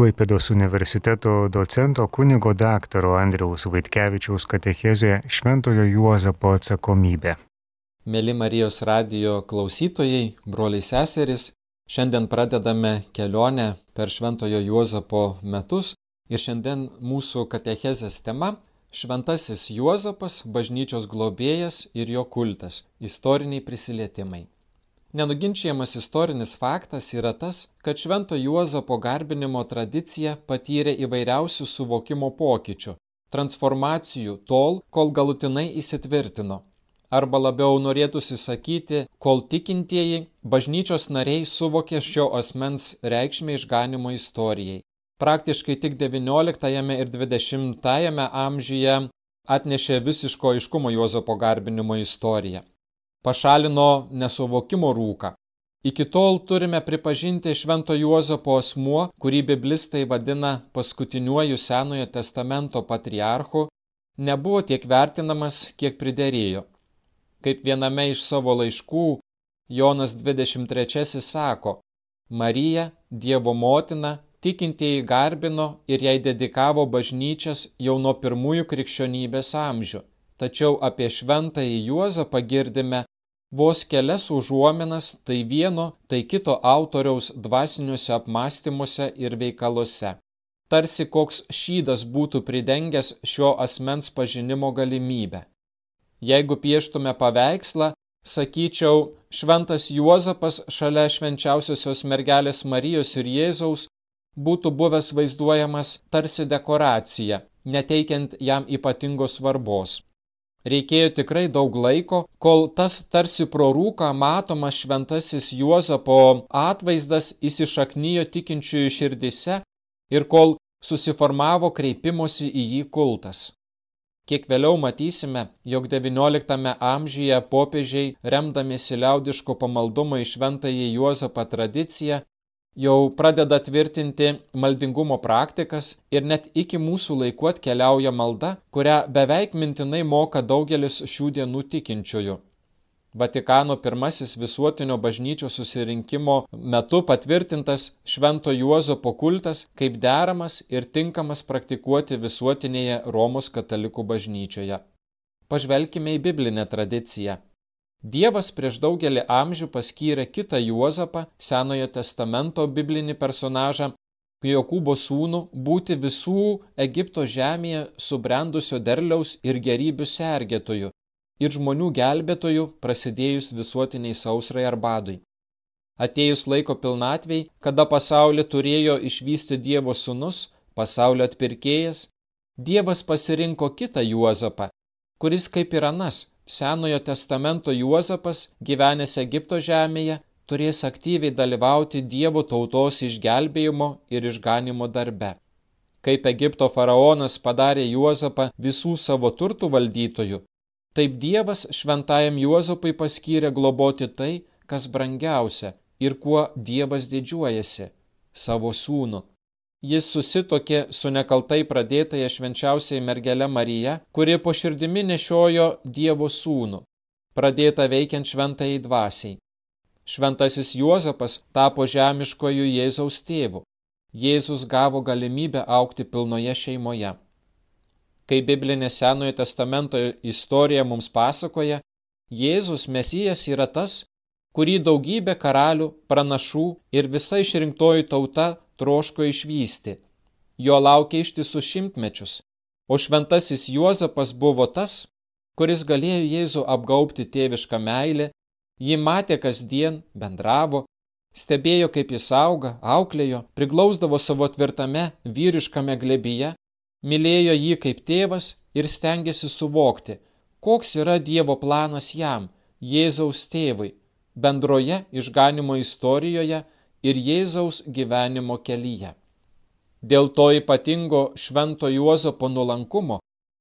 Klaipėdos universiteto docento kunigo daktaro Andriaus Vaitkevičiaus katechezė Šventojo Juozapo atsakomybė. Mėly Marijos radijo klausytojai, broliai seserys, šiandien pradedame kelionę per Šventojo Juozapo metus ir šiandien mūsų katechezės tema - Šventasis Juozapas, bažnyčios globėjas ir jo kultas - istoriniai prisilietimai. Nenuginčiamas istorinis faktas yra tas, kad Švento Juozapo garbinimo tradicija patyrė įvairiausių suvokimo pokyčių, transformacijų tol, kol galutinai įsitvirtino. Arba labiau norėtųsi sakyti, kol tikintieji bažnyčios nariai suvokė šio asmens reikšmę išganimo istorijai. Praktiškai tik XIX ir XX amžiuje atnešė visiško aiškumo Juozapo garbinimo istoriją pašalino nesuvokimo rūką. Iki tol turime pripažinti Švento Juozapo asmuo, kurį biblistai vadina paskutiniuoju Senojo testamento patriarchu, nebuvo tiek vertinamas, kiek priderėjo. Kaip viename iš savo laiškų Jonas 23 sako, Marija, Dievo motina, tikintieji garbino ir jai dedikavo bažnyčias jau nuo pirmųjų krikščionybės amžių. Tačiau apie šventąjį Juozapą girdime vos kelias užuominas tai vieno, tai kito autoriaus dvasiniuose apmąstymuose ir veikaluose. Tarsi koks šydas būtų pridengęs šio asmens pažinimo galimybę. Jeigu pieštume paveikslą, sakyčiau, šventas Juozapas šalia švenčiausiosios mergelės Marijos ir Jėzaus būtų buvęs vaizduojamas tarsi dekoracija, neteikiant jam ypatingos svarbos. Reikėjo tikrai daug laiko, kol tas tarsi pro rūką matomas šventasis Juozapo atvaizdas įsišaknyjo tikinčiųjų širdise ir kol susiformavo kreipimosi į jį kultas. Kiek vėliau matysime, jog XIX amžiuje popiežiai, remdamiesi liaudiško pamaldumo į šventąjį Juozapą tradiciją, jau pradeda tvirtinti maldingumo praktikas ir net iki mūsų laikų atkeliauja malda, kurią beveik mintinai moka daugelis šių dienų tikinčiųjų. Vatikano pirmasis visuotinio bažnyčios susirinkimo metu patvirtintas Švento Juozapo kultas kaip deramas ir tinkamas praktikuoti visuotinėje Romos katalikų bažnyčioje. Pažvelkime į biblinę tradiciją. Dievas prieš daugelį amžių paskyrė kitą Juozapą, Senojo testamento biblinį personažą, Jokūbo sūnų, būti visų Egipto žemėje subrendusio derliaus ir gerybių sergėtojų ir žmonių gelbėtojų prasidėjus visuotiniai sausrai ar badui. Atėjus laiko pilnatvei, kada pasaulį turėjo išvysti Dievo sūnus, pasaulio atpirkėjas, Dievas pasirinko kitą Juozapą, kuris kaip ir anas Senojo testamento Juozapas, gyvenęs Egipto žemėje, turės aktyviai dalyvauti Dievo tautos išgelbėjimo ir išganimo darbe. Kaip Egipto faraonas padarė Juozapą visų savo turtų valdytojų, taip Dievas šventajam Juozapui paskyrė globoti tai, kas brangiausia ir kuo Dievas didžiuojasi - savo sūnų jis susitokė su nekaltai pradėtąją švenčiausiai mergele Marija, kuri po širdimi nešiojo Dievo sūnų, pradėta veikiant šventai dvasiai. Šventasis Juozapas tapo žemiškojų Jėzaus tėvu. Jėzus gavo galimybę aukti pilnoje šeimoje. Kai biblinė Senojo testamento istorija mums pasakoja, Jėzus Mesijas yra tas, kurį daugybė karalių, pranašų ir visa išrinktoji tauta troško išvysti. Jo laukia ištisus šimtmečius, o šventasis Juozapas buvo tas, kuris galėjo Jėzų apgaubti tėvišką meilę, jį matė kasdien, bendravo, stebėjo, kaip jis auga, auklėjo, priglausdavo savo tvirtame vyriškame glebyje, mylėjo jį kaip tėvas ir stengiasi suvokti, koks yra Dievo planas jam, Jėzaus tėvui, bendroje išganimo istorijoje ir Jėzaus gyvenimo kelyje. Dėl to ypatingo švento Juozapo nuolankumo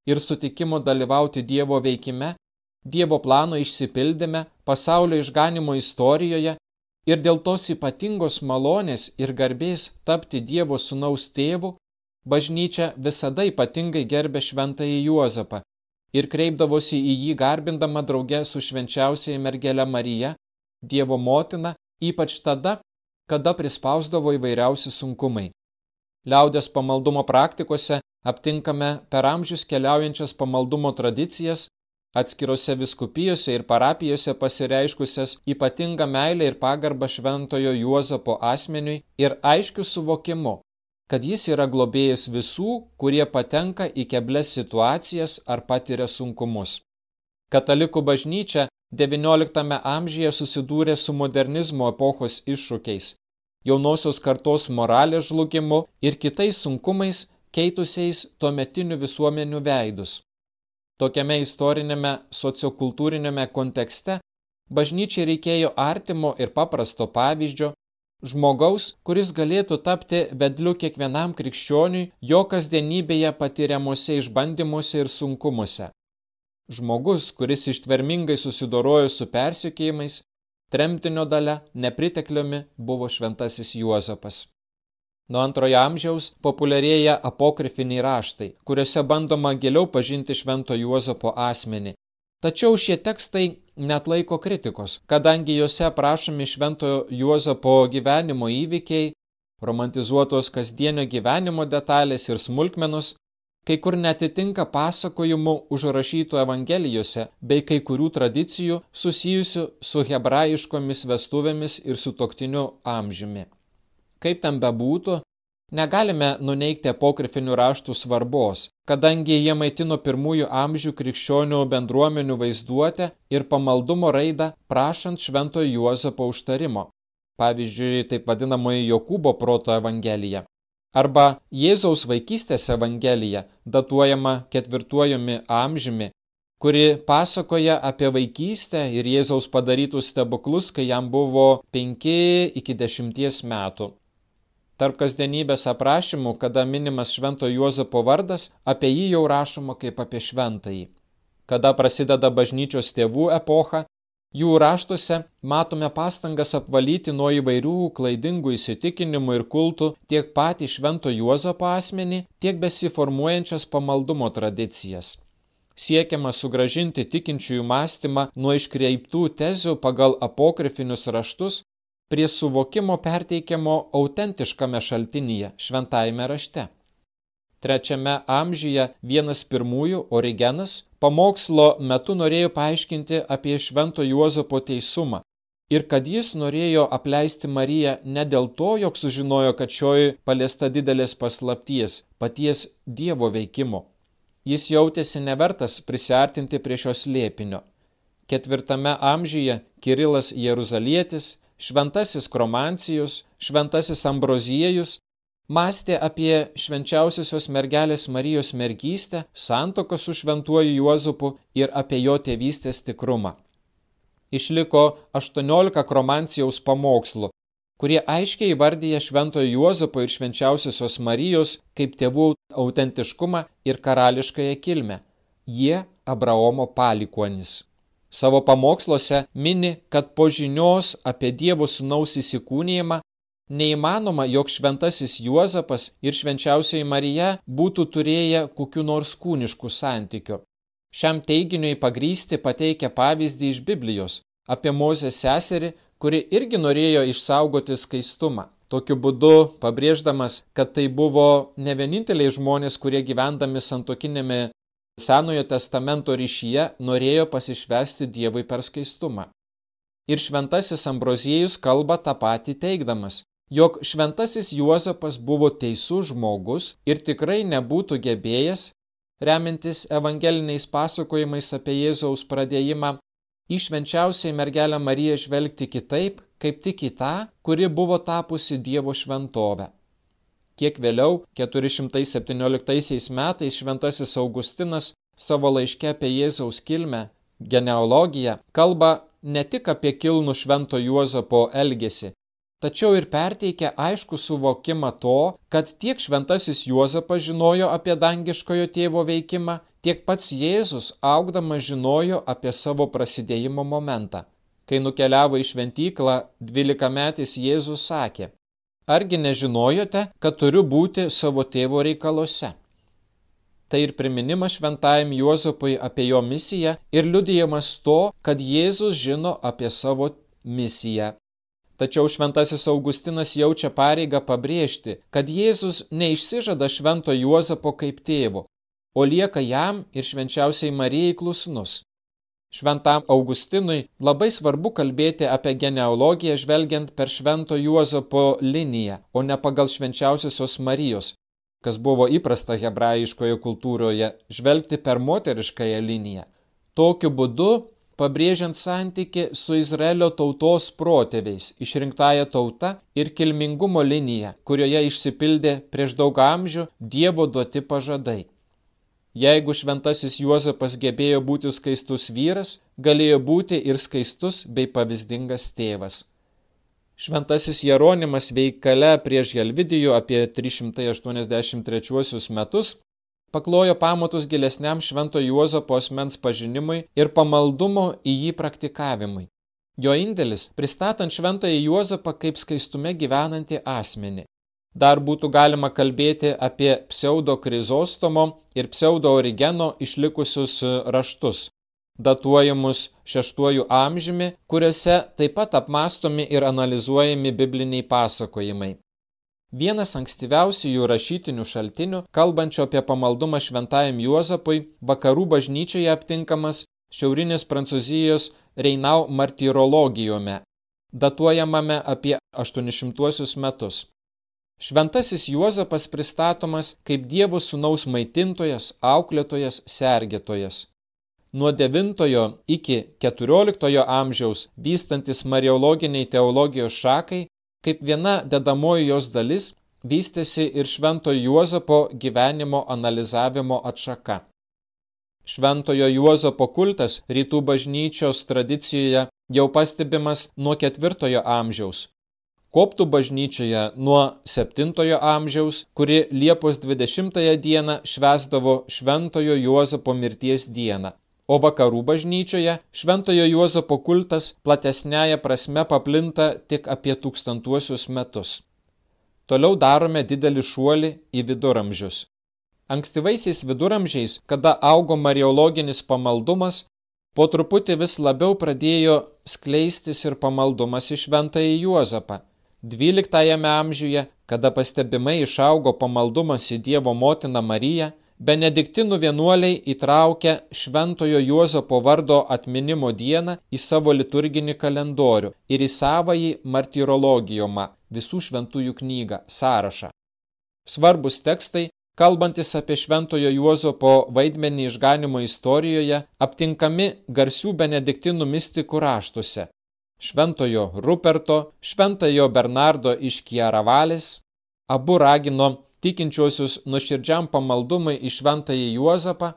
ir sutikimo dalyvauti Dievo veikime, Dievo plano išsipildyme, pasaulio išganimo istorijoje ir dėl tos ypatingos malonės ir garbės tapti Dievo sunaus tėvu, bažnyčia visada ypatingai gerbė šventąjį Juozapą ir kreipdavosi į jį garbindama drauge su švenčiausiai mergelė Marija, Dievo motina, ypač tada, kada prispausdavo įvairiausi sunkumai. Liaudės pamaldumo praktikose aptinkame per amžius keliaujančias pamaldumo tradicijas, atskirose viskupijose ir parapijose pasireiškusias ypatingą meilę ir pagarbą šventojo Juozapo asmeniui ir aiškiu suvokimu, kad jis yra globėjas visų, kurie patenka į kebles situacijas ar patiria sunkumus. Katalikų bažnyčia XIX amžiuje susidūrė su modernizmo epochos iššūkiais, jaunosios kartos moralės žlugimu ir kitais sunkumais keitusiais tuometinių visuomenių veidus. Tokiame istorinėme sociokultūrinėme kontekste bažnyčiai reikėjo artimo ir paprasto pavyzdžio, žmogaus, kuris galėtų tapti vedliu kiekvienam krikščioniui jo kasdienybėje patiriamuose išbandymuose ir sunkumuose. Žmogus, kuris ištvermingai susidorojo su persikėjimais, tremtinio dalę, nepritekliumi buvo šventasis Juozapas. Nuo antrojo amžiaus populiarėja apokrifiniai raštai, kuriuose bandoma giliau pažinti Švento Juozapo asmenį. Tačiau šie tekstai net laiko kritikos, kadangi juose aprašomi Šventojo Juozapo gyvenimo įvykiai, romantizuotos kasdienio gyvenimo detalės ir smulkmenos, kai kur netitinka pasakojimų užrašytų Evangelijose bei kai kurių tradicijų susijusių su hebrajiškomis vestuvėmis ir su toktiniu amžiumi. Kaip ten bebūtų, negalime nuneikti apokrifinių raštų svarbos, kadangi jie maitino pirmųjų amžių krikščionių bendruomenių vaizduotę ir pamaldumo raidą prašant švento Juozapo užtarimo. Pavyzdžiui, taip vadinamoji Jokūbo proto evangelija. Arba Jėzaus vaikystės evangelija, datuojama ketvirtuojumi amžiumi, kuri pasakoja apie vaikystę ir Jėzaus padarytus stebuklus, kai jam buvo 5 iki 10 metų. Tarp kasdienybės aprašymų, kada minimas Švento Juozapo vardas, apie jį jau rašoma kaip apie šventąjį. Kada prasideda bažnyčios tėvų epocha, jų raštuose matome pastangas apvalyti nuo įvairių klaidingų įsitikinimų ir kultų tiek patį Švento Juozapo asmenį, tiek besiformuojančias pamaldumo tradicijas. Siekiama sugražinti tikinčiųjų mąstymą nuo iškreiptų tezių pagal apokrifinius raštus prie suvokimo perteikiamo autentiškame šaltinyje šventajame rašte. Trečiame amžiuje vienas pirmųjų, Origenas, pamokslo metu norėjo paaiškinti apie švento Juozapo teisumą ir kad jis norėjo apleisti Mariją ne dėl to, jog sužinojo, kad šioji paliesta didelės paslapties, paties Dievo veikimo. Jis jautėsi nevertas prisartinti prie šios lėpinio. Ketvirtame amžiuje Kirilas Jeruzalietis šventasis Kromancijus, šventasis Ambroziejus mąstė apie švenčiausiosios mergelės Marijos mergystę, santoką su šventuoju Juozapu ir apie jo tėvystės tikrumą. Išliko 18 Kromancijaus pamokslų, kurie aiškiai įvardyja šventojo Juozapo ir švenčiausiosios Marijos kaip tėvų autentiškumą ir karališkąją kilmę. Jie Abraomo palikuonis. Savo pamoksluose mini, kad po žinios apie Dievo sūnaus įsikūnijimą neįmanoma, jog šventasis Juozapas ir švenčiausiai Marija būtų turėję kokiu nors kūniškų santykių. Šiam teiginiui pagrysti pateikia pavyzdį iš Biblijos apie Mozės seserį, kuri irgi norėjo išsaugoti skaistumą. Tokiu būdu pabrėždamas, kad tai buvo ne vieninteliai žmonės, kurie gyvendami santokinėme Senojo testamento ryšyje norėjo pasišvesti Dievui per skaistumą. Ir šventasis Ambroziejus kalba tą patį teikdamas, jog šventasis Juozapas buvo teisus žmogus ir tikrai nebūtų gebėjęs, remintis evangeliniais pasakojimais apie Jėzaus pradėjimą, į švenčiausiai mergelę Mariją žvelgti kitaip, kaip tik į tą, kuri buvo tapusi Dievo šventovę. Kiek vėliau, 417 metais šventasis Augustinas savo laiške apie Jėzaus kilmę, genealogiją, kalba ne tik apie kilnų švento Juozapo elgesį, tačiau ir perteikia aišku suvokimą to, kad tiek šventasis Juozapas žinojo apie dangiškojo tėvo veikimą, tiek pats Jėzus augdamas žinojo apie savo prasidėjimo momentą. Kai nukeliavo į šventyklą, dvylikametis Jėzus sakė, Argi nežinojote, kad turiu būti savo tėvo reikaluose? Tai ir priminimas šventajam Juozapui apie jo misiją ir liudijimas to, kad Jėzus žino apie savo misiją. Tačiau šventasis Augustinas jaučia pareigą pabrėžti, kad Jėzus neišsižada švento Juozapo kaip tėvo, o lieka jam ir švenčiausiai Marijai klusnus. Šventam Augustinui labai svarbu kalbėti apie genealogiją žvelgiant per švento Juozapo liniją, o ne pagal švenčiausiosios Marijos, kas buvo įprasta hebrajiškoje kultūroje žvelgti per moteriškąją liniją. Tokiu būdu, pabrėžiant santyki su Izraelio tautos protėviais, išrinktąją tautą ir kilmingumo liniją, kurioje išsipildė prieš daug amžių Dievo duoti pažadai. Jeigu šventasis Juozapas gebėjo būti skaistus vyras, galėjo būti ir skaistus bei pavyzdingas tėvas. Šventasis Jeronimas veikale prieš Helvidijų apie 383 metus paklojo pamatus gilesniam švento Juozapo asmens pažinimui ir pamaldumo į jį praktikavimui. Jo indėlis pristatant šventąjį Juozapą kaip skaistume gyvenantį asmenį. Dar būtų galima kalbėti apie pseudo krizostomo ir pseudo origeno išlikusius raštus, datuojamus šeštuoju amžiumi, kuriuose taip pat apmastomi ir analizuojami bibliniai pasakojimai. Vienas ankstyviausių jų rašytinių šaltinių, kalbančio apie pamaldumą šventajam Juozapui, vakarų bažnyčioje aptinkamas šiaurinės Prancūzijos Reinau martyrologijome, datuojamame apie 800 metus. Šventasis Juozapas pristatomas kaip Dievo sūnaus maitintojas, auklėtojas, sergėtojas. Nuo 9 iki 14 amžiaus vystantis mariologiniai teologijos šakai, kaip viena dedamoji jos dalis, vystėsi ir Šventojo Juozapo gyvenimo analizavimo atšaka. Šventojo Juozapo kultas rytų bažnyčios tradicijoje jau pastebimas nuo ketvirtojo amžiaus, Koptų bažnyčioje nuo 7 amžiaus, kuri Liepos 20 dieną švesdavo Šventojo Juozapo mirties dieną, o vakarų bažnyčioje Šventojo Juozapo kultas platesnėje prasme paplinta tik apie tūkstantuosius metus. Toliau darome didelį šuolį į viduramžius. Ankstyvaisiais viduramžiais, kada augo mariologinis pamaldumas, po truputį vis labiau pradėjo skleistis ir pamaldumas į šventąjį Juozapą – XII amžiuje, kada pastebimai išaugo pamaldumas į Dievo motiną Mariją, Benediktinų vienuoliai įtraukė Šventojo Juozapo vardo atminimo dieną į savo liturginį kalendorių ir į savąjį martyrologijomą visų šventųjų knygą sąrašą. Svarbus tekstai, kalbantis apie Šventojo Juozapo vaidmenį išganimo istorijoje, aptinkami garsių benediktinų mistikų raštuose šventojo Ruperto, šventojo Bernardo iš Kiaravalis, abu ragino tikinčiuosius nuoširdžiam pamaldumui į šventąjį Juozapą.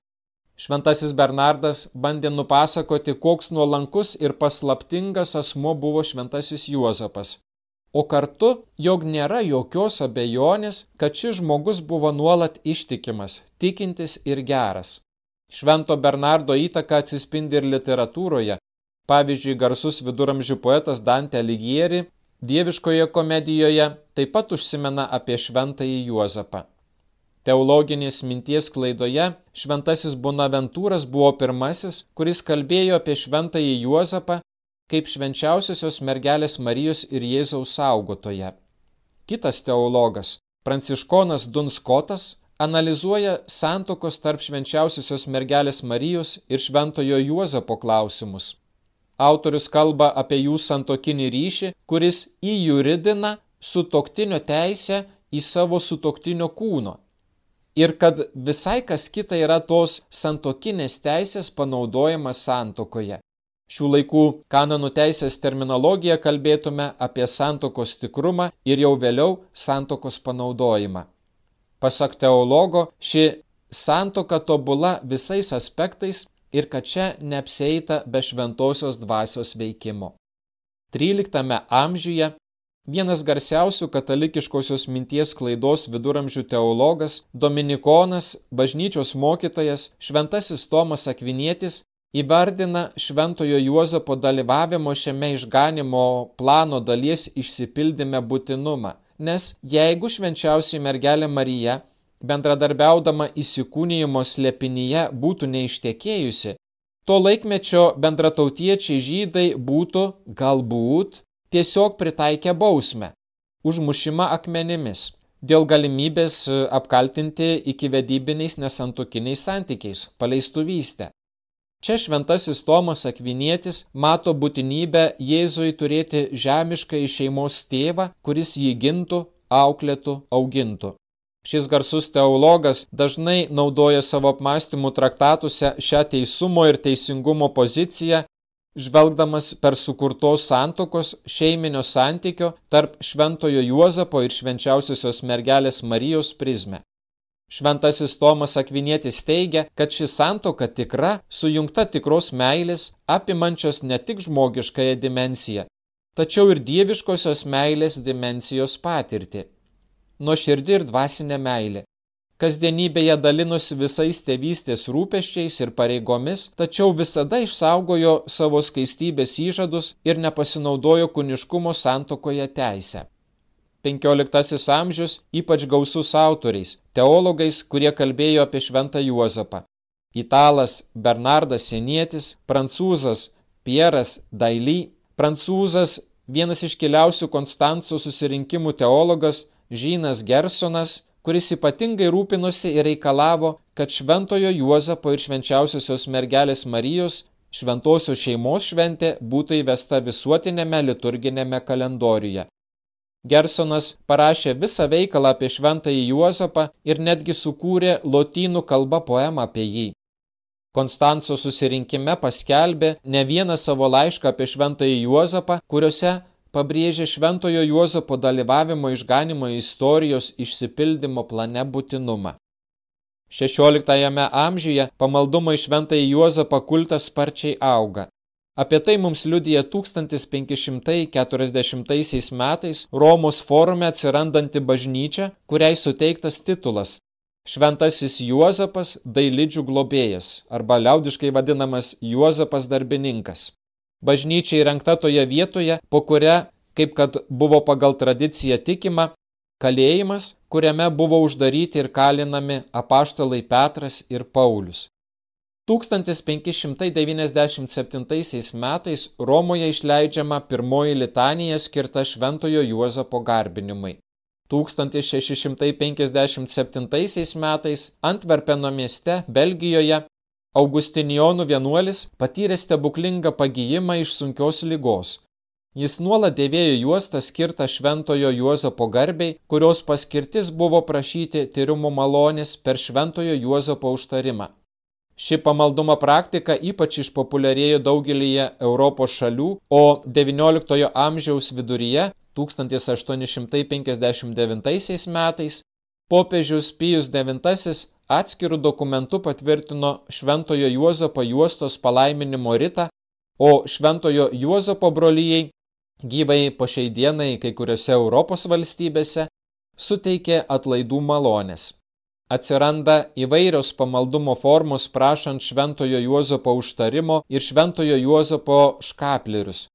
Šventasis Bernardas bandė nupasakoti, koks nuolankus ir paslaptingas asmo buvo šventasis Juozapas. O kartu, jog nėra jokios abejonės, kad šis žmogus buvo nuolat ištikimas, tikintis ir geras. Švento Bernardo įtaka atsispindi ir literatūroje, Pavyzdžiui, garsus viduramžių poetas Dante Alighieri dieviškoje komedijoje taip pat užsimena apie šventąjį Juozapą. Teologinės minties klaidoje šventasis Bonaventūras buvo pirmasis, kuris kalbėjo apie šventąjį Juozapą kaip švenčiausiosios mergelės Marijos ir Jėzaus saugotoje. Kitas teologas, pranciškonas Dunskotas, analizuoja santokos tarp švenčiausiosios mergelės Marijos ir šventojo Juozapo klausimus. Autorius kalba apie jų santokinį ryšį, kuris įjuridina sutoktinio teisę į savo sutoktinio kūno. Ir kad visai kas kita yra tos santokinės teisės panaudojimas santokoje. Šių laikų kanonų teisės terminologiją kalbėtume apie santokos tikrumą ir jau vėliau santokos panaudojimą. Pasak teologo, ši santoka tobula visais aspektais ir kad čia neapseita be šventosios dvasios veikimo. XIII amžiuje vienas garsiausių katalikiškosios minties klaidos viduramžių teologas, dominikonas, bažnyčios mokytojas, šventasis Tomas Akvinietis įvardina šventojo Juozapo dalyvavimo šiame išganimo plano dalies išsipildyme būtinumą, nes jeigu švenčiausiai mergelė Marija bendradarbiaudama įsikūnijimo slepinyje būtų neištekėjusi, to laikmečio bendratautiečiai žydai būtų galbūt tiesiog pritaikė bausmę – užmušimą akmenimis dėl galimybės apkaltinti iki vedybiniais nesantukiniais santykiais, paleistuvystę. Čia šventasis Tomas Akvinietis mato būtinybę Jėzui turėti žemišką šeimos tėvą, kuris jį gintų, auklėtų, augintų. Šis garsus teologas dažnai naudoja savo apmąstymų traktatuose šią teisumo ir teisingumo poziciją, žvelgdamas per sukurtos santokos šeiminio santykio tarp šventojo Juozapo ir švenčiausiosios mergelės Marijos prizmę. Šventasis Tomas Akvinietis teigia, kad ši santoka tikra, sujungta tikros meilės, apimančios ne tik žmogiškąją dimensiją, tačiau ir dieviškosios meilės dimensijos patirtį nuoširdi ir dvasinė meilė. Kasdienybėje dalinosi visais tėvystės rūpeščiais ir pareigomis, tačiau visada išsaugojo savo skaistybės įžadus ir nepasinaudojo kuniškumo santokoje teisę. XV amžius ypač gausus autoriais, teologais, kurie kalbėjo apie šventą Juozapą. Italas Bernardas Senietis, prancūzas Pieras Daily, prancūzas vienas iškiliausių Konstanco susirinkimų teologas Žynas Gersonas, kuris ypatingai rūpinosi ir reikalavo, kad šventojo Juozapo ir švenčiausiosios mergelės Marijos šventosios šeimos šventė būtų įvesta visuotinėme liturginėme kalendoriuje. Gersonas parašė visą veikalą apie šventąjį Juozapą ir netgi sukūrė lotynų kalbą poemą apie jį. Konstanco susirinkime paskelbė ne vieną savo laišką apie šventąjį Juozapą, kuriuose pabrėžė šventojo Juozapo dalyvavimo išganimo istorijos išsipildymo plane būtinumą. XVI amžiuje pamaldumo į šventąjį Juozapą kultas sparčiai auga. Apie tai mums liudija 1540 metais Romos forume atsirandanti bažnyčia, kuriai suteiktas titulas Šventasis Juozapas dailidžių globėjas arba liaudiškai vadinamas Juozapas darbininkas. Bažnyčia įrengta toje vietoje, po kuria, kaip kad buvo pagal tradiciją tikima, kalėjimas, kuriame buvo uždaryti ir kalinami apaštalai Petras ir Paulius. 1597 metais Romoje išleidžiama pirmoji litanija skirta Šventojo Juozapo garbinimui. 1657 metais Antverpeno mieste, Belgijoje, Augustinijonų vienuolis patyrė stebuklingą pagyjimą iš sunkios lygos. Jis nuolat dėvėjo juostą skirtą šventojo Juozapo garbiai, kurios paskirtis buvo prašyti tyrimų malonės per šventojo Juozapo užtarimą. Ši pamaldumo praktika ypač išpopuliarėjo daugelyje Europos šalių, o XIX amžiaus viduryje 1859 metais popiežius Pijus IX atskirų dokumentų patvirtino Šventojo Juozapo juostos palaiminimo ritą, o Šventojo Juozapo brolyjei gyvai po šiai dienai kai kuriuose Europos valstybėse suteikė atlaidų malonės. Atsiranda įvairios pamaldumo formos prašant Šventojo Juozapo užtarimo ir Šventojo Juozapo škaplerius.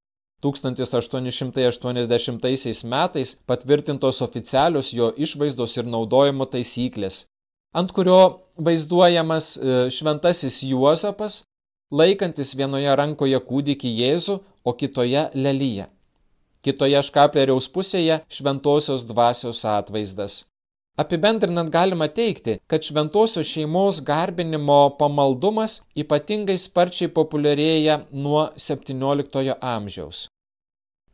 1880 metais patvirtintos oficialios jo išvaizdos ir naudojimo taisyklės, ant kurio vaizduojamas e, šventasis Juozapas, laikantis vienoje rankoje kūdikį Jėzų, o kitoje lelyje. Kitoje škapleriaus pusėje šventosios dvasios atvaizdas. Apibendrinant galima teikti, kad šventosios šeimos garbinimo pamaldumas ypatingai sparčiai populiarėja nuo XVII amžiaus.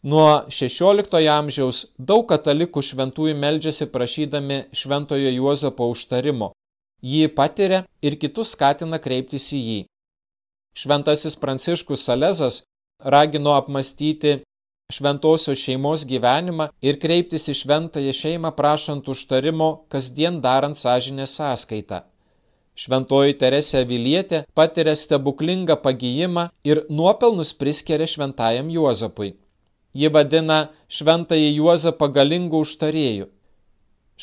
Nuo XVI amžiaus daug katalikų šventųjų meldžiasi prašydami šventojo Juozapo užtarimo. Jį patiria ir kitus skatina kreiptis į jį. Šventasis Pranciškus Salezas ragino apmastyti šventosios šeimos gyvenimą ir kreiptis į šventąją šeimą prašant užtarimo, kasdien darant sąžinę sąskaitą. Šventoji Teresė Vilietė patiria stebuklingą pagyjimą ir nuopelnus priskiria šventajam Juozapui. Ji vadina šventąjį Juozapą galingų užtarėjų.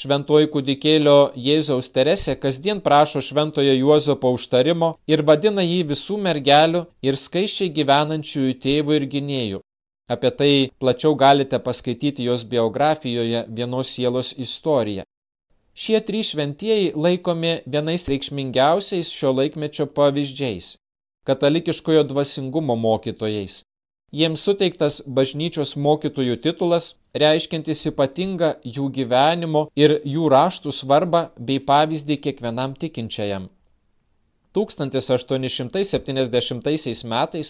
Šventoji kūdikėlio Jėzaus Teresė kasdien prašo šventojo Juozapo užtarimo ir vadina jį visų mergelių ir skaiščiai gyvenančiųjų tėvų ir gynėjų. Apie tai plačiau galite paskaityti jos biografijoje vienos sielos istoriją. Šie trys šventieji laikomi vienais reikšmingiausiais šio laikmečio pavyzdžiais - katalikiškojo dvasingumo mokytojais jiems suteiktas bažnyčios mokytojų titulas, reiškintis ypatingą jų gyvenimo ir jų raštų svarbą bei pavyzdį kiekvienam tikinčiajam. 1870 metais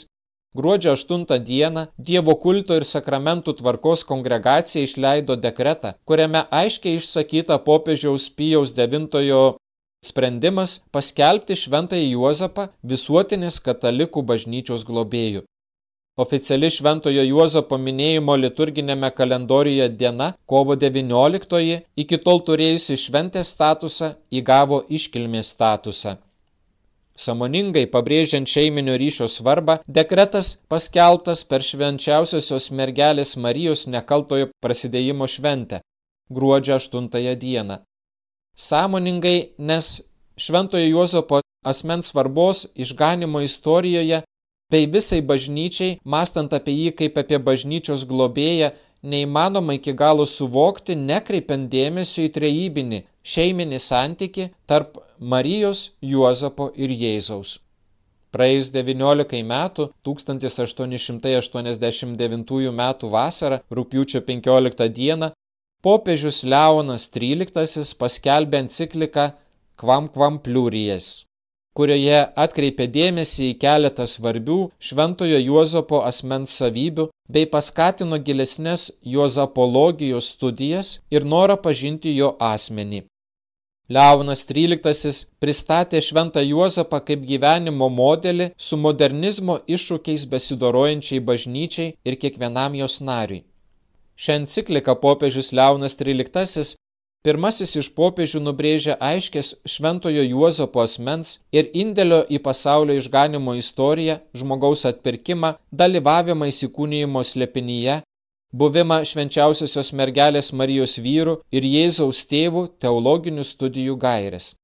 Gruodžio 8 dieną Dievo kulto ir sakramentų tvarkos kongregacija išleido dekretą, kuriame aiškiai išsakyta popiežiaus Pijaus IX sprendimas paskelbti šventąjį Juozapą visuotinės katalikų bažnyčios globėjų. Oficiali Šventojo Juozapo minėjimo liturginėme kalendoriuje diena, kovo 19, iki tol turėjusi šventės statusą, įgavo iškilmės statusą. Samoningai pabrėžiant šeiminio ryšio svarbą, dekretas paskeltas per švenčiausiosios mergelės Marijos nekaltojo prasidėjimo šventę gruodžio 8 dieną. Sąmoningai, nes Šventojo Juozapo asmens svarbos išganimo istorijoje bei visai bažnyčiai, mastant apie jį kaip apie bažnyčios globėją, neįmanoma iki galo suvokti, nekreipiant dėmesio į trejybinį šeiminį santyki tarp Marijos, Juozapo ir Jėzaus. Praėjus 19 metų, 1889 metų vasarą, rūpiučio 15 dieną, popiežius Leonas XIII paskelbė encikliką Kvam Kvam Pliurijas kurioje atkreipė dėmesį į keletą svarbių šventojo Juozapo asmens savybių bei paskatino gilesnės Juozapologijos studijas ir norą pažinti jo asmenį. Leonas XIII pristatė šventą Juozapą kaip gyvenimo modelį su modernizmo iššūkiais besidorojančiai bažnyčiai ir kiekvienam jos nariui. Šią encikliką popiežius Leonas XIII Pirmasis iš popiežių nubrėžia aiškės šventojo Juozapo asmens ir indėlio į pasaulio išganimo istoriją, žmogaus atpirkimą, dalyvavimą įsikūnijimo slepinyje, buvimą švenčiausiosios mergelės Marijos vyrų ir Jėzaus tėvų teologinių studijų gairės.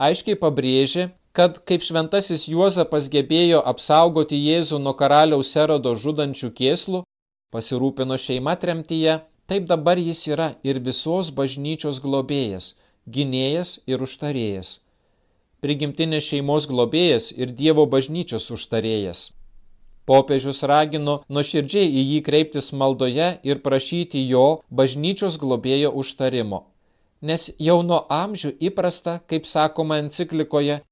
Aiškiai pabrėžė, kad kaip šventasis Juozapas gebėjo apsaugoti Jėzų nuo karaliaus erodo žudančių kėslų, pasirūpino šeima tremtyje, Taip dabar jis yra ir visos bažnyčios globėjas, gynėjas ir užtarėjas. Prigimtinės šeimos globėjas ir Dievo bažnyčios užtarėjas. Popiežius ragino nuoširdžiai į jį kreiptis maldoje ir prašyti jo bažnyčios globėjo užtarimo. Nes jau nuo amžių įprasta, kaip sakoma enciklikoje,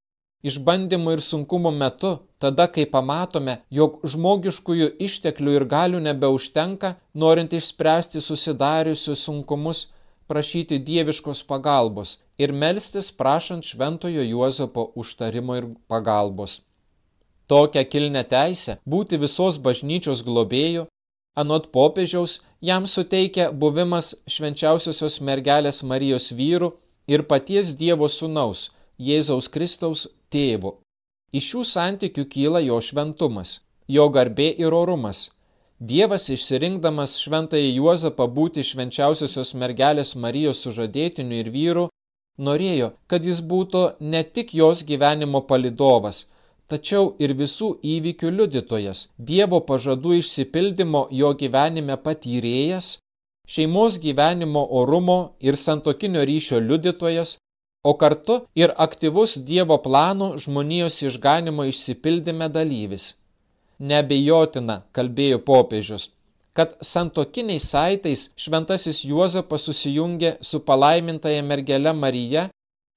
Išbandymų ir sunkumų metu, tada, kai pamatome, jog žmogiškųjų išteklių ir galių nebeužtenka, norint išspręsti susidariusius sunkumus, prašyti dieviškos pagalbos ir melstis prašant šventojo Juozapo užtarimo ir pagalbos. Tokią kilnę teisę būti visos bažnyčios globėjų, anot popiežiaus, jam suteikia buvimas švenčiausiosios mergelės Marijos vyrų ir paties Dievo sunaus, Jėzaus Kristaus tėvu. Iš šių santykių kyla jo šventumas, jo garbė ir orumas. Dievas išsirinkdamas šventąjį Juozapą būti švenčiausiosios mergelės Marijos sužadėtiniu ir vyru, norėjo, kad jis būtų ne tik jos gyvenimo palidovas, tačiau ir visų įvykių liudytojas, Dievo pažadų išsipildymo jo gyvenime patyrėjas, šeimos gyvenimo orumo ir santokinio ryšio liudytojas, o kartu ir aktyvus Dievo plano žmonijos išganimo išsipildyme dalyvis. Nebejotina, kalbėjo popiežius, kad santokiniais saitais šventasis Juozapas susijungė su palaimintaja mergele Marija,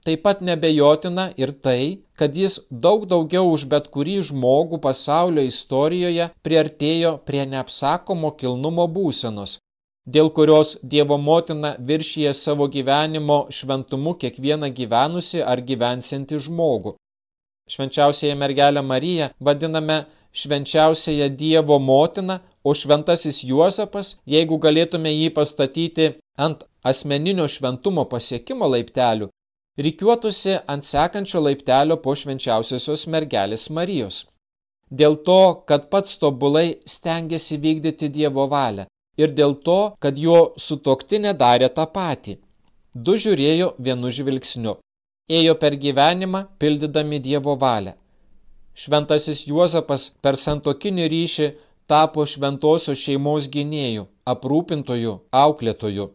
taip pat nebejotina ir tai, kad jis daug daugiau už bet kurį žmogų pasaulio istorijoje priartėjo prie neapsakomo kilnumo būsenos, dėl kurios Dievo motina viršyje savo gyvenimo šventumu kiekvieną gyvenusi ar gyvensianti žmogų. Švenčiausiąją mergelę Mariją vadiname švenčiausiąją Dievo motiną, o šventasis Juozapas, jeigu galėtume jį pastatyti ant asmeninio šventumo pasiekimo laiptelių, reikiuotųsi ant sekančio laiptelio po švenčiausiosios mergelės Marijos. Dėl to, kad pats tobulai stengiasi vykdyti Dievo valią, ir dėl to, kad jo sutoktinė darė tą patį. Du žiūrėjo vienu žvilgsniu. Ėjo per gyvenimą, pildydami Dievo valią. Šventasis Juozapas per santokinį ryšį tapo šventosios šeimos gynėjų, aprūpintojų, auklėtojų.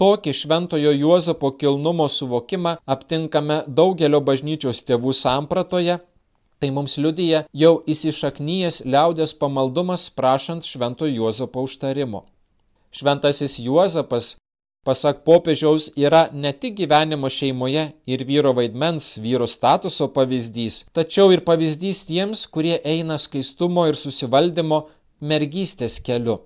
Tokį šventojo Juozapo kilnumo suvokimą aptinkame daugelio bažnyčios tėvų sampratoje, Tai mums liudyja jau įsišaknyjas liaudės pamaldumas prašant švento Juozapo užtarimo. Šventasis Juozapas pasak popiežiaus yra ne tik gyvenimo šeimoje ir vyro vaidmens, vyro statuso pavyzdys, tačiau ir pavyzdys tiems, kurie eina skaistumo ir susivaldymo mergystės keliu.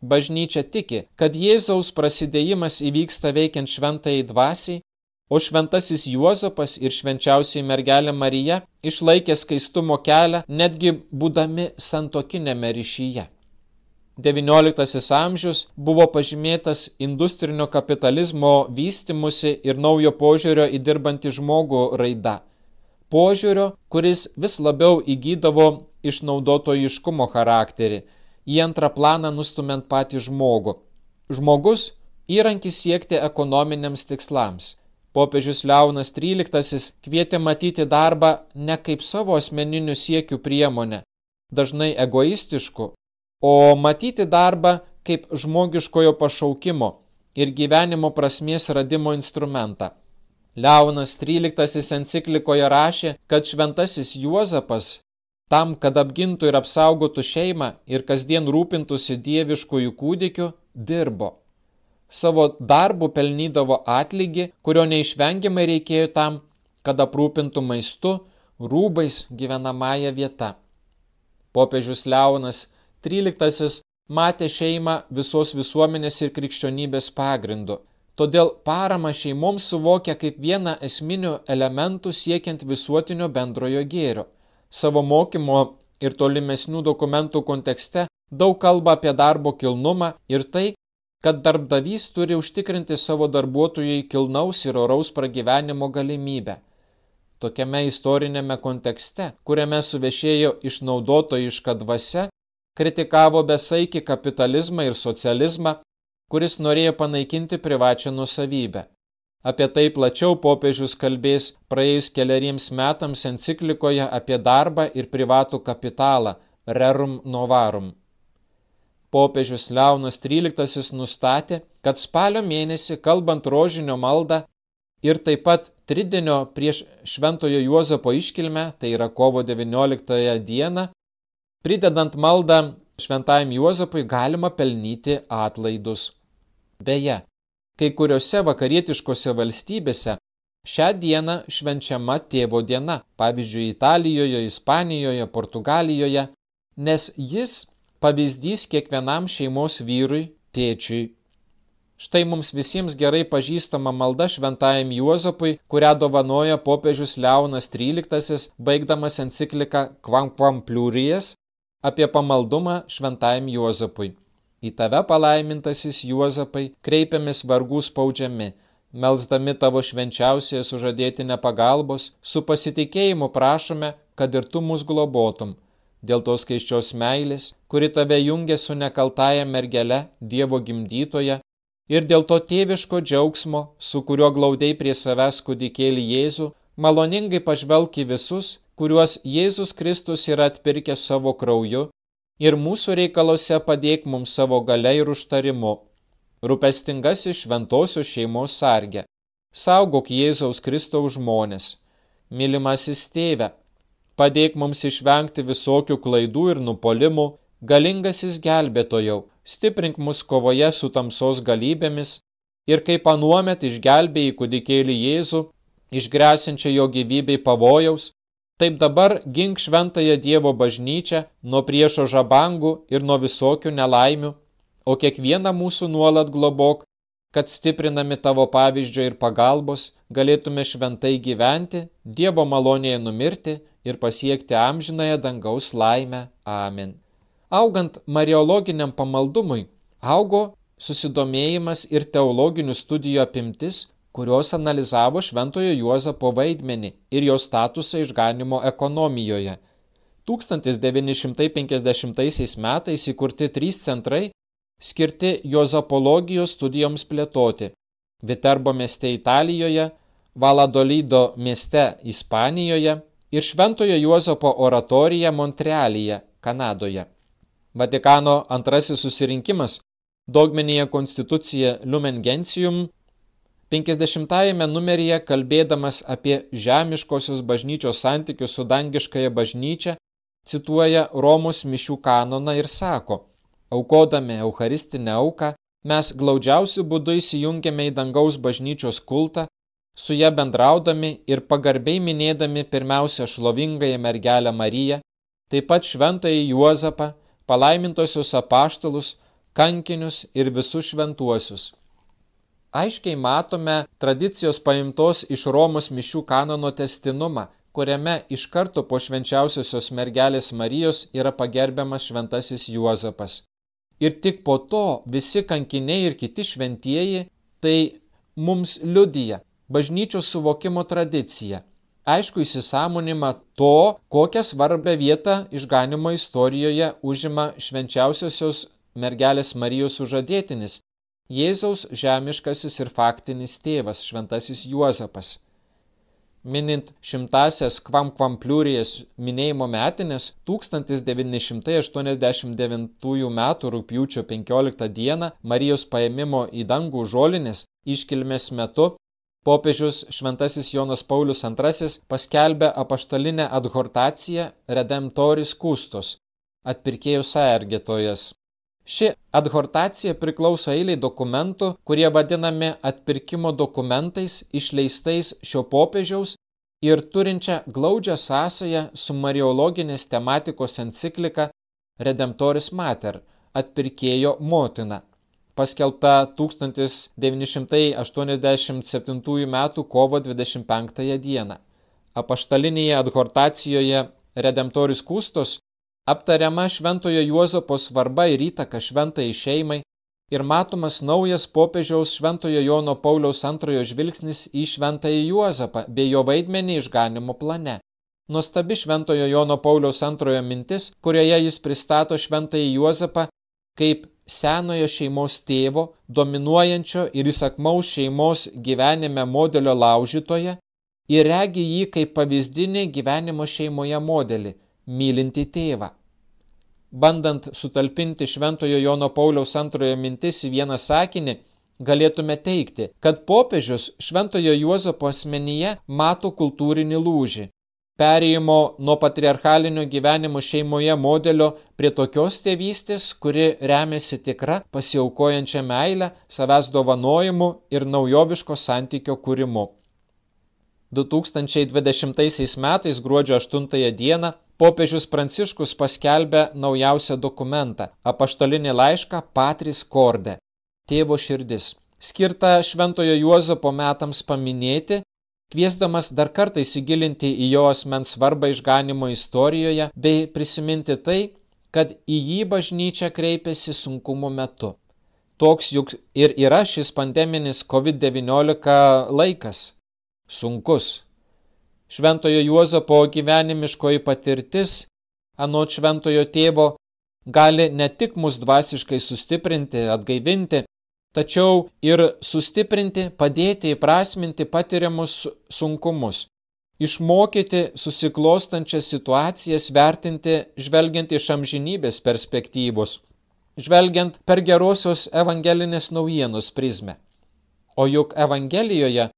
Bažnyčia tiki, kad Jėzaus prasidėjimas įvyksta veikiant šventai dvasiai, o šventasis Juozapas ir švenčiausiai mergelė Marija išlaikė skaistumo kelią netgi būdami santokinėme ryšyje. XIX amžius buvo pažymėtas industrinio kapitalizmo vystimusi ir naujo požiūrio į dirbantį žmogų raida. Požiūrio, kuris vis labiau įgydavo išnaudotojiškumo charakterį, į antrą planą nustumint patį žmogų. Žmogus – įrankis siekti ekonominiams tikslams. Popiežius Leonas XIII kvietė matyti darbą ne kaip savo asmeninių siekių priemonę, dažnai egoistiškų, o matyti darbą kaip žmogiškojo pašaukimo ir gyvenimo prasmės radimo instrumentą. Leonas XIII enciklikoje rašė, kad šventasis Juozapas tam, kad apgintų ir apsaugotų šeimą ir kasdien rūpintųsi dieviškojų kūdikiu, dirbo. Savo darbų pelnydavo atlygį, kurio neišvengiamai reikėjo tam, kad aprūpintų maistu, rūbais gyvenamąją vietą. Popiežius Leonas 13 matė šeimą visos visuomenės ir krikščionybės pagrindu. Todėl paramą šeimoms suvokia kaip vieną esminių elementų siekiant visuotinio bendrojo gėrio. Savo mokymo ir tolimesnių dokumentų kontekste daug kalba apie darbo kilnumą ir tai, kad darbdavys turi užtikrinti savo darbuotojai kilnaus ir oraus pragyvenimo galimybę. Tokiame istorinėme kontekste, kuriame suvešėjo išnaudotojiška dvasia, kritikavo besaikį kapitalizmą ir socializmą, kuris norėjo panaikinti privačią nusavybę. Apie tai plačiau popiežius kalbės praėjus keliariems metams enciklikoje apie darbą ir privatų kapitalą Rerum Novarum. Popiežius Leonas XIII nustatė, kad spalio mėnesį, kalbant rožinio maldą ir taip pat tridienio prieš Šventojo Juozapo iškilmę, tai yra kovo 19 dieną, Pridedant maldą šventajam Juozapui galima pelnyti atlaidus. Beje, kai kuriuose vakarietiškose valstybėse šią dieną švenčiama tėvo diena, pavyzdžiui, Italijoje, Ispanijoje, Portugalijoje, nes jis pavyzdys kiekvienam šeimos vyrui, tėčiui. Štai mums visiems gerai pažįstama malda šventajam Juozapui, kurią dovanoja popiežius Leonas XIII, baigdamas encikliką Quam Quam Plurijas, apie pamaldumą šventajam Juozapui. Į tave palaimintasis Juozapai kreipiamės vargų spaudžiami, melzdami tavo švenčiausiai sužadėti nepagalbos, su pasitikėjimu prašome, kad ir tu mus globotum. Dėl tos keiščios meilės, kuri tave jungia su nekaltaja mergele, Dievo gimdytoje, ir dėl to tėviško džiaugsmo, su kuriuo glaudai prie savęs kudikėlį Jėzų, maloningai pažvelk į visus, kuriuos Jėzus Kristus yra atpirkęs savo krauju, ir mūsų reikalose padėk mums savo gale ir užtarimu. Rūpestingasis šventosios šeimos sargė, saugok Jėzaus Kristaus žmonės. Mylimasis tėve, padėk mums išvengti visokių klaidų ir nupolimų, galingasis gelbėtojau, stiprink mus kovoje su tamsos galybėmis. Ir kaip anuomet išgelbėjai kudikėlį Jėzų, išgrėsinčią jo gyvybei pavojaus, Taip dabar gink šventąją Dievo bažnyčią nuo priešo žabangų ir nuo visokių nelaimių, o kiekvieną mūsų nuolat globok, kad stiprinami tavo pavyzdžio ir pagalbos galėtume šventai gyventi, Dievo malonėje numirti ir pasiekti amžinąją dangaus laimę. Amen. Augant mariologiniam pamaldumui, augo susidomėjimas ir teologinių studijų apimtis, kurios analizavo Šventojo Juozapo vaidmenį ir jo statusą išganimo ekonomijoje. 1950 metais įkurti trys centrai skirti Juozapologijos studijoms plėtoti – Viterbo mieste Italijoje, Valadolido mieste Ispanijoje ir Šventojo Juozapo oratorija Montrealyje, Kanadoje. Vatikano antrasis susirinkimas dogminėje konstitucija Lumen Gentium 50-ame numeryje kalbėdamas apie žemiškosios bažnyčios santykius su dangiškąja bažnyčia, cituoja Romos mišių kanoną ir sako, aukodami Eucharistinę auką, mes glaudžiausių būdų įsijungiame į dangaus bažnyčios kultą, su ją bendraudami ir pagarbiai minėdami pirmiausia šlovingąją mergelę Mariją, taip pat šventąjį Juozapą, palaimintosius apaštalus, kankinius ir visus šventuosius. Aiškiai matome tradicijos paimtos iš Romos mišių kanono testinumą, kuriame iš karto po švenčiausiosios mergelės Marijos yra pagerbiamas šventasis Juozapas. Ir tik po to visi kankiniai ir kiti šventieji tai mums liudija bažnyčios suvokimo tradiciją. Aišku įsisamonimą to, kokią svarbę vietą išganimo istorijoje užima švenčiausiosios mergelės Marijos sužadėtinis, Jėzaus žemiškasis ir faktinis tėvas, šventasis Juozapas. Minint šimtasias kvam kvam pliurijas minėjimo metinės 1989 m. rūpjūčio 15 d. Marijos paėmimo į dangų žolinės iškilmės metu popiežius šventasis Jonas Paulius II paskelbė apaštalinę adhortaciją Redemptoris Kustos, atpirkėjų sąergėtojas. Ši adhortacija priklauso eiliai dokumentų, kurie vadinami atpirkimo dokumentais išleistais šio popiežiaus ir turinčia glaudžią sąsają su mariologinės tematikos enciklika Redemptoris Mater – atpirkėjo motina, paskelbta 1987 m. kovo 25 d. Apaštalinėje adhortacijoje Redemptoris Kustos aptariama šventojo Juozapo svarba ir įtaka šventai šeimai ir matomas naujas popiežiaus šventojo Jono Pauliaus antrojo žvilgsnis į šventąjį Juozapą bei jo vaidmenį išganimo plane. Nuostabi šventojo Jono Pauliaus antrojo mintis, kurioje jis pristato šventąjį Juozapą kaip senojo šeimos tėvo, dominuojančio ir įsakmaus šeimos gyvenime modelio laužytoje ir regi jį kaip pavyzdinį gyvenimo šeimoje modelį – mylinti tėvą. Bandant sutalpinti Šventojo Jono Pauliaus antrojo mintis į vieną sakinį, galėtume teikti, kad popiežius Šventojo Juozapo asmenyje mato kultūrinį lūžį, perėjimo nuo patriarchalinio gyvenimo šeimoje modelio prie tokios tėvystės, kuri remiasi tikra pasiaukojančia meilę, savęs dovanojimu ir naujoviško santykio kūrimu. 2020 metais gruodžio 8 dieną popiežius Pranciškus paskelbė naujausią dokumentą – apaštalinį laišką Patris Korde – tėvo širdis, skirtą Šventojo Juozapo metams paminėti, kviesdamas dar kartą įsigilinti į jo asmens svarbą išganimo istorijoje bei prisiminti tai, kad į jį bažnyčia kreipėsi sunkumo metu. Toks juk ir yra šis pandeminis COVID-19 laikas – sunkus Šventojo Juozapo gyvenimiškoji patirtis, anot šventojo tėvo, gali ne tik mus dvasiškai sustiprinti, atgaivinti, tačiau ir sustiprinti, padėti įprasminti patiriamus sunkumus, išmokyti susiklostančias situacijas vertinti žvelgiant iš amžinybės perspektyvos, žvelgiant per gerosios evangelinės naujienos prizmę. O juk Evangelijoje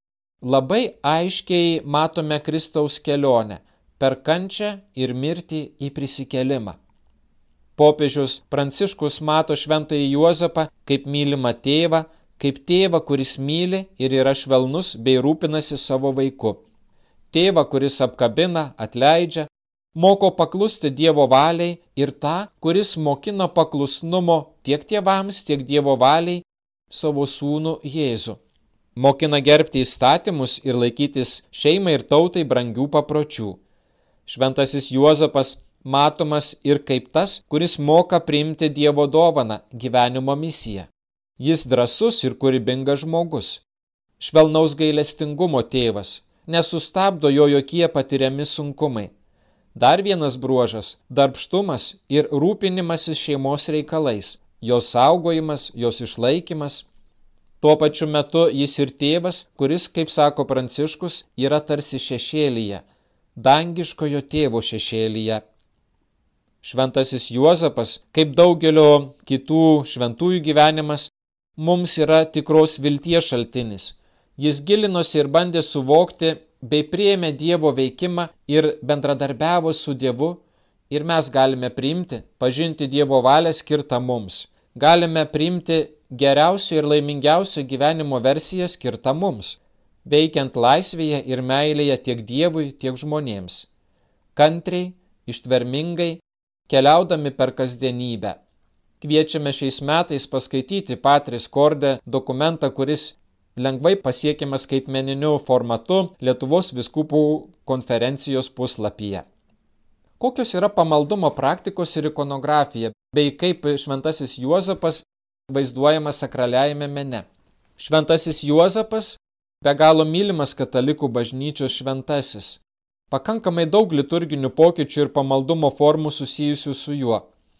labai aiškiai matome Kristaus kelionę per kančią ir mirtį į prisikelimą. Popiežius Pranciškus mato šventąjį Juozapą kaip mylimą tėvą, kaip tėvą, kuris myli ir yra švelnus bei rūpinasi savo vaiku. Tėvą, kuris apkabina, atleidžia, moko paklusti Dievo valiai ir tą, kuris mokina paklusnumo tiek tėvams, tiek Dievo valiai savo sūnų Jėzų mokina gerbti įstatymus ir laikytis šeimai ir tautai brangių papročių. Šventasis Juozapas matomas ir kaip tas, kuris moka priimti Dievo dovaną gyvenimo misiją. Jis drasus ir kūrybingas žmogus. Švelnaus gailestingumo tėvas, nesustabdo jo jokie patiriami sunkumai. Dar vienas bruožas - darbštumas ir rūpinimasis šeimos reikalais, jos saugojimas, jos išlaikimas Tuo pačiu metu jis ir tėvas, kuris, kaip sako Pranciškus, yra tarsi šešėlyje, dangiškojo tėvo šešėlyje. Šventasis Juozapas, kaip daugelio kitų šventųjų gyvenimas, mums yra tikros vilties šaltinis, Jis gilinosi ir bandė suvokti bei priėmė Dievo veikimą ir bendradarbiavo su Dievu ir mes galime priimti, pažinti Dievo valią skirtą mums. Galime priimti geriausią ir laimingiausią gyvenimo versiją skirtą mums, veikiant laisvėje ir meilėje tiek Dievui, tiek žmonėms. Kantriai, ištvermingai, keliaudami per kasdienybę. Kviečiame šiais metais paskaityti Patris Korde dokumentą, kuris lengvai pasiekiamas skaitmeniniu formatu Lietuvos viskupų konferencijos puslapyje. Kokios yra pamaldumo praktikos ir ikonografija, bei kaip šventasis Juozapas vaizduojamas sakraliajame mene. Šventasis Juozapas be galo mylimas katalikų bažnyčios šventasis. Pakankamai daug liturginių pokyčių ir pamaldumo formų susijusių su juo.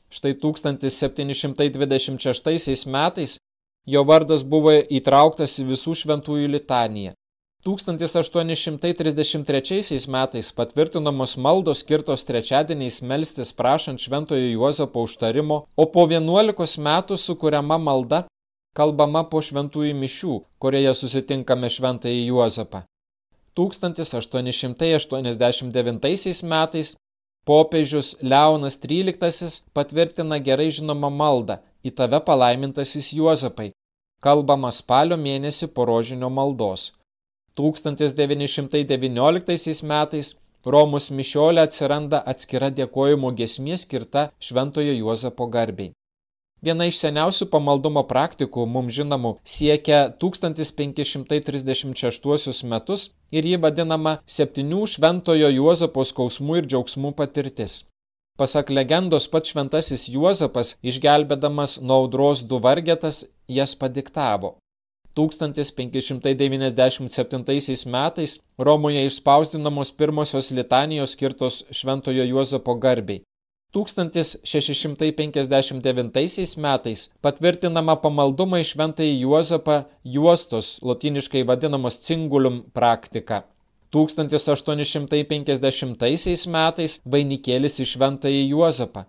Štai 1726 metais jo vardas buvo įtrauktas į visų šventųjų litaniją. 1833 metais patvirtinamos maldos skirtos trečiadieniais melstis prašant šventojo Juozapo užtarimo, o po 11 metų sukuriama malda, kalbama po šventųjų mišių, kurioje susitinkame šventąjį Juozapą. 1889 metais Popiežius Leonas XIII patvirtina gerai žinomą maldą į tave palaimintasis Juozapai, kalbama spalio mėnesį po rožinio maldos. 1919 metais Romus Mišiolė atsiranda atskira dėkojimo gesmė skirta Šventojo Juozapo garbiai. Viena iš seniausių pamaldumo praktikų, mums žinomų, siekia 1536 metus ir ji vadinama septynių šventojo Juozapo skausmų ir džiaugsmų patirtis. Pasak legendos pats šventasis Juozapas, išgelbėdamas nuo audros du vargetas, jas padiktavo. 1597 metais Romoje išspausdinamos pirmosios litanijos skirtos šventojo Juozapo garbiai. 1659 metais patvirtinama pamaldumą į šventąjį Juozapą juostos, latiniškai vadinamos cingulum praktika. 1850 metais vainikėlis į šventąjį Juozapą.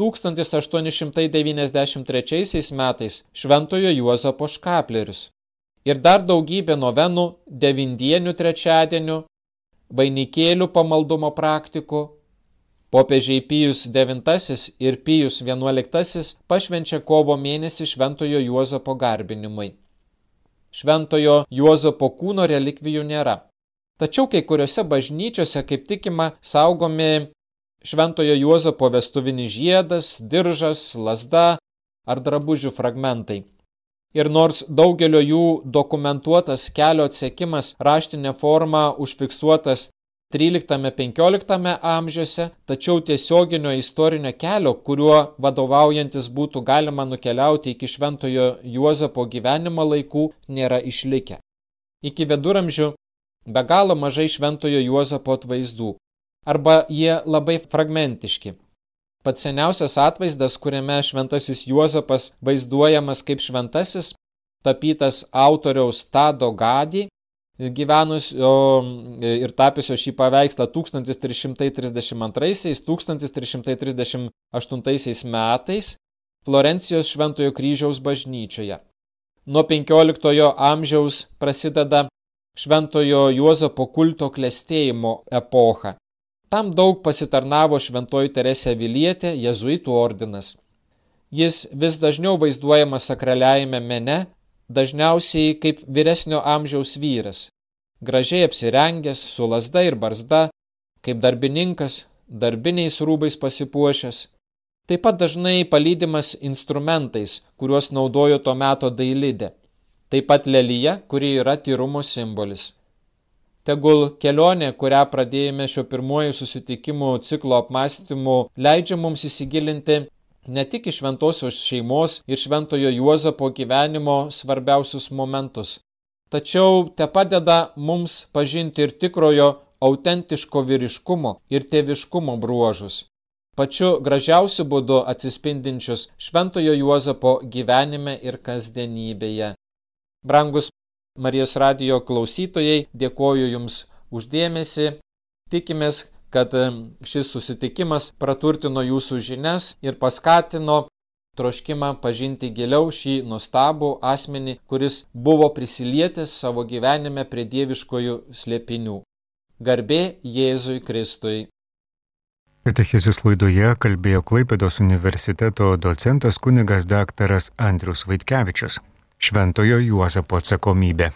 1893 metais šventojo Juozapo škaplerius. Ir dar daugybė novenų, devindienių trečiadienių, vainikėlių pamaldumo praktikų, Popiežiai Pijus IX ir Pijus XI pašvenčia kovo mėnesį Šventojo Juozapo garbinimui. Šventojo Juozapo kūno relikvijų nėra. Tačiau kai kuriuose bažnyčiose, kaip tikima, saugomi Šventojo Juozapo vestuvinis žiedas, diržas, lasda ar drabužių fragmentai. Ir nors daugelio jų dokumentuotas kelio atsekimas raštinė forma užfiksuotas 13-15 amžiuose, tačiau tiesioginio istorinio kelio, kuriuo vadovaujantis būtų galima nukeliauti iki šventojo Juozapo gyvenimo laikų, nėra išlikę. Iki viduramžių be galo mažai šventojo Juozapo atvaizdų, arba jie labai fragmentiški. Pats seniausias atvaizdas, kuriame šventasis Juozapas vaizduojamas kaip šventasis, tapytas autoriaus Tado Gadį gyvenus ir tapiusio šį paveikslą 1332-1338 metais Florencijos Šventojo kryžiaus bažnyčioje. Nuo 15 amžiaus prasideda Šventojo Juozapo kulto klestėjimo epocha. Tam daug pasitarnavo Šventoji Teresė Vilietė, jezuitų ordinas. Jis vis dažniau vaizduojamas sakraliajame mene, dažniausiai kaip vyresnio amžiaus vyras, gražiai apsirengęs, su lasda ir barzda, kaip darbininkas, darbiniais rūbais pasipuošęs, taip pat dažnai palydimas instrumentais, kuriuos naudojo to meto dailidė, taip pat lelyje, kuri yra tyrumo simbolis. Tegul kelionė, kurią pradėjome šio pirmojų susitikimų ciklo apmąstymų, leidžia mums įsigilinti ne tik į šventosios šeimos ir šventojo Juozapo gyvenimo svarbiausius momentus, tačiau te padeda mums pažinti ir tikrojo autentiško vyriškumo ir tėviškumo bruožus, pačiu gražiausiu būdu atsispindinčius šventojo Juozapo gyvenime ir kasdienybėje. Brangus Marijos radijo klausytojai, dėkoju Jums uždėmesi, tikimės, kad šis susitikimas praturtino jūsų žinias ir paskatino troškimą pažinti giliau šį nuostabų asmenį, kuris buvo prisilietęs savo gyvenime prie dieviškojų slėpinių. Garbė Jėzui Kristui. Katechizijos laidoje kalbėjo Klaipėdos universiteto docentas kunigas daktaras Andrius Vaitkevičius. Šventojo Juozapo atsakomybė.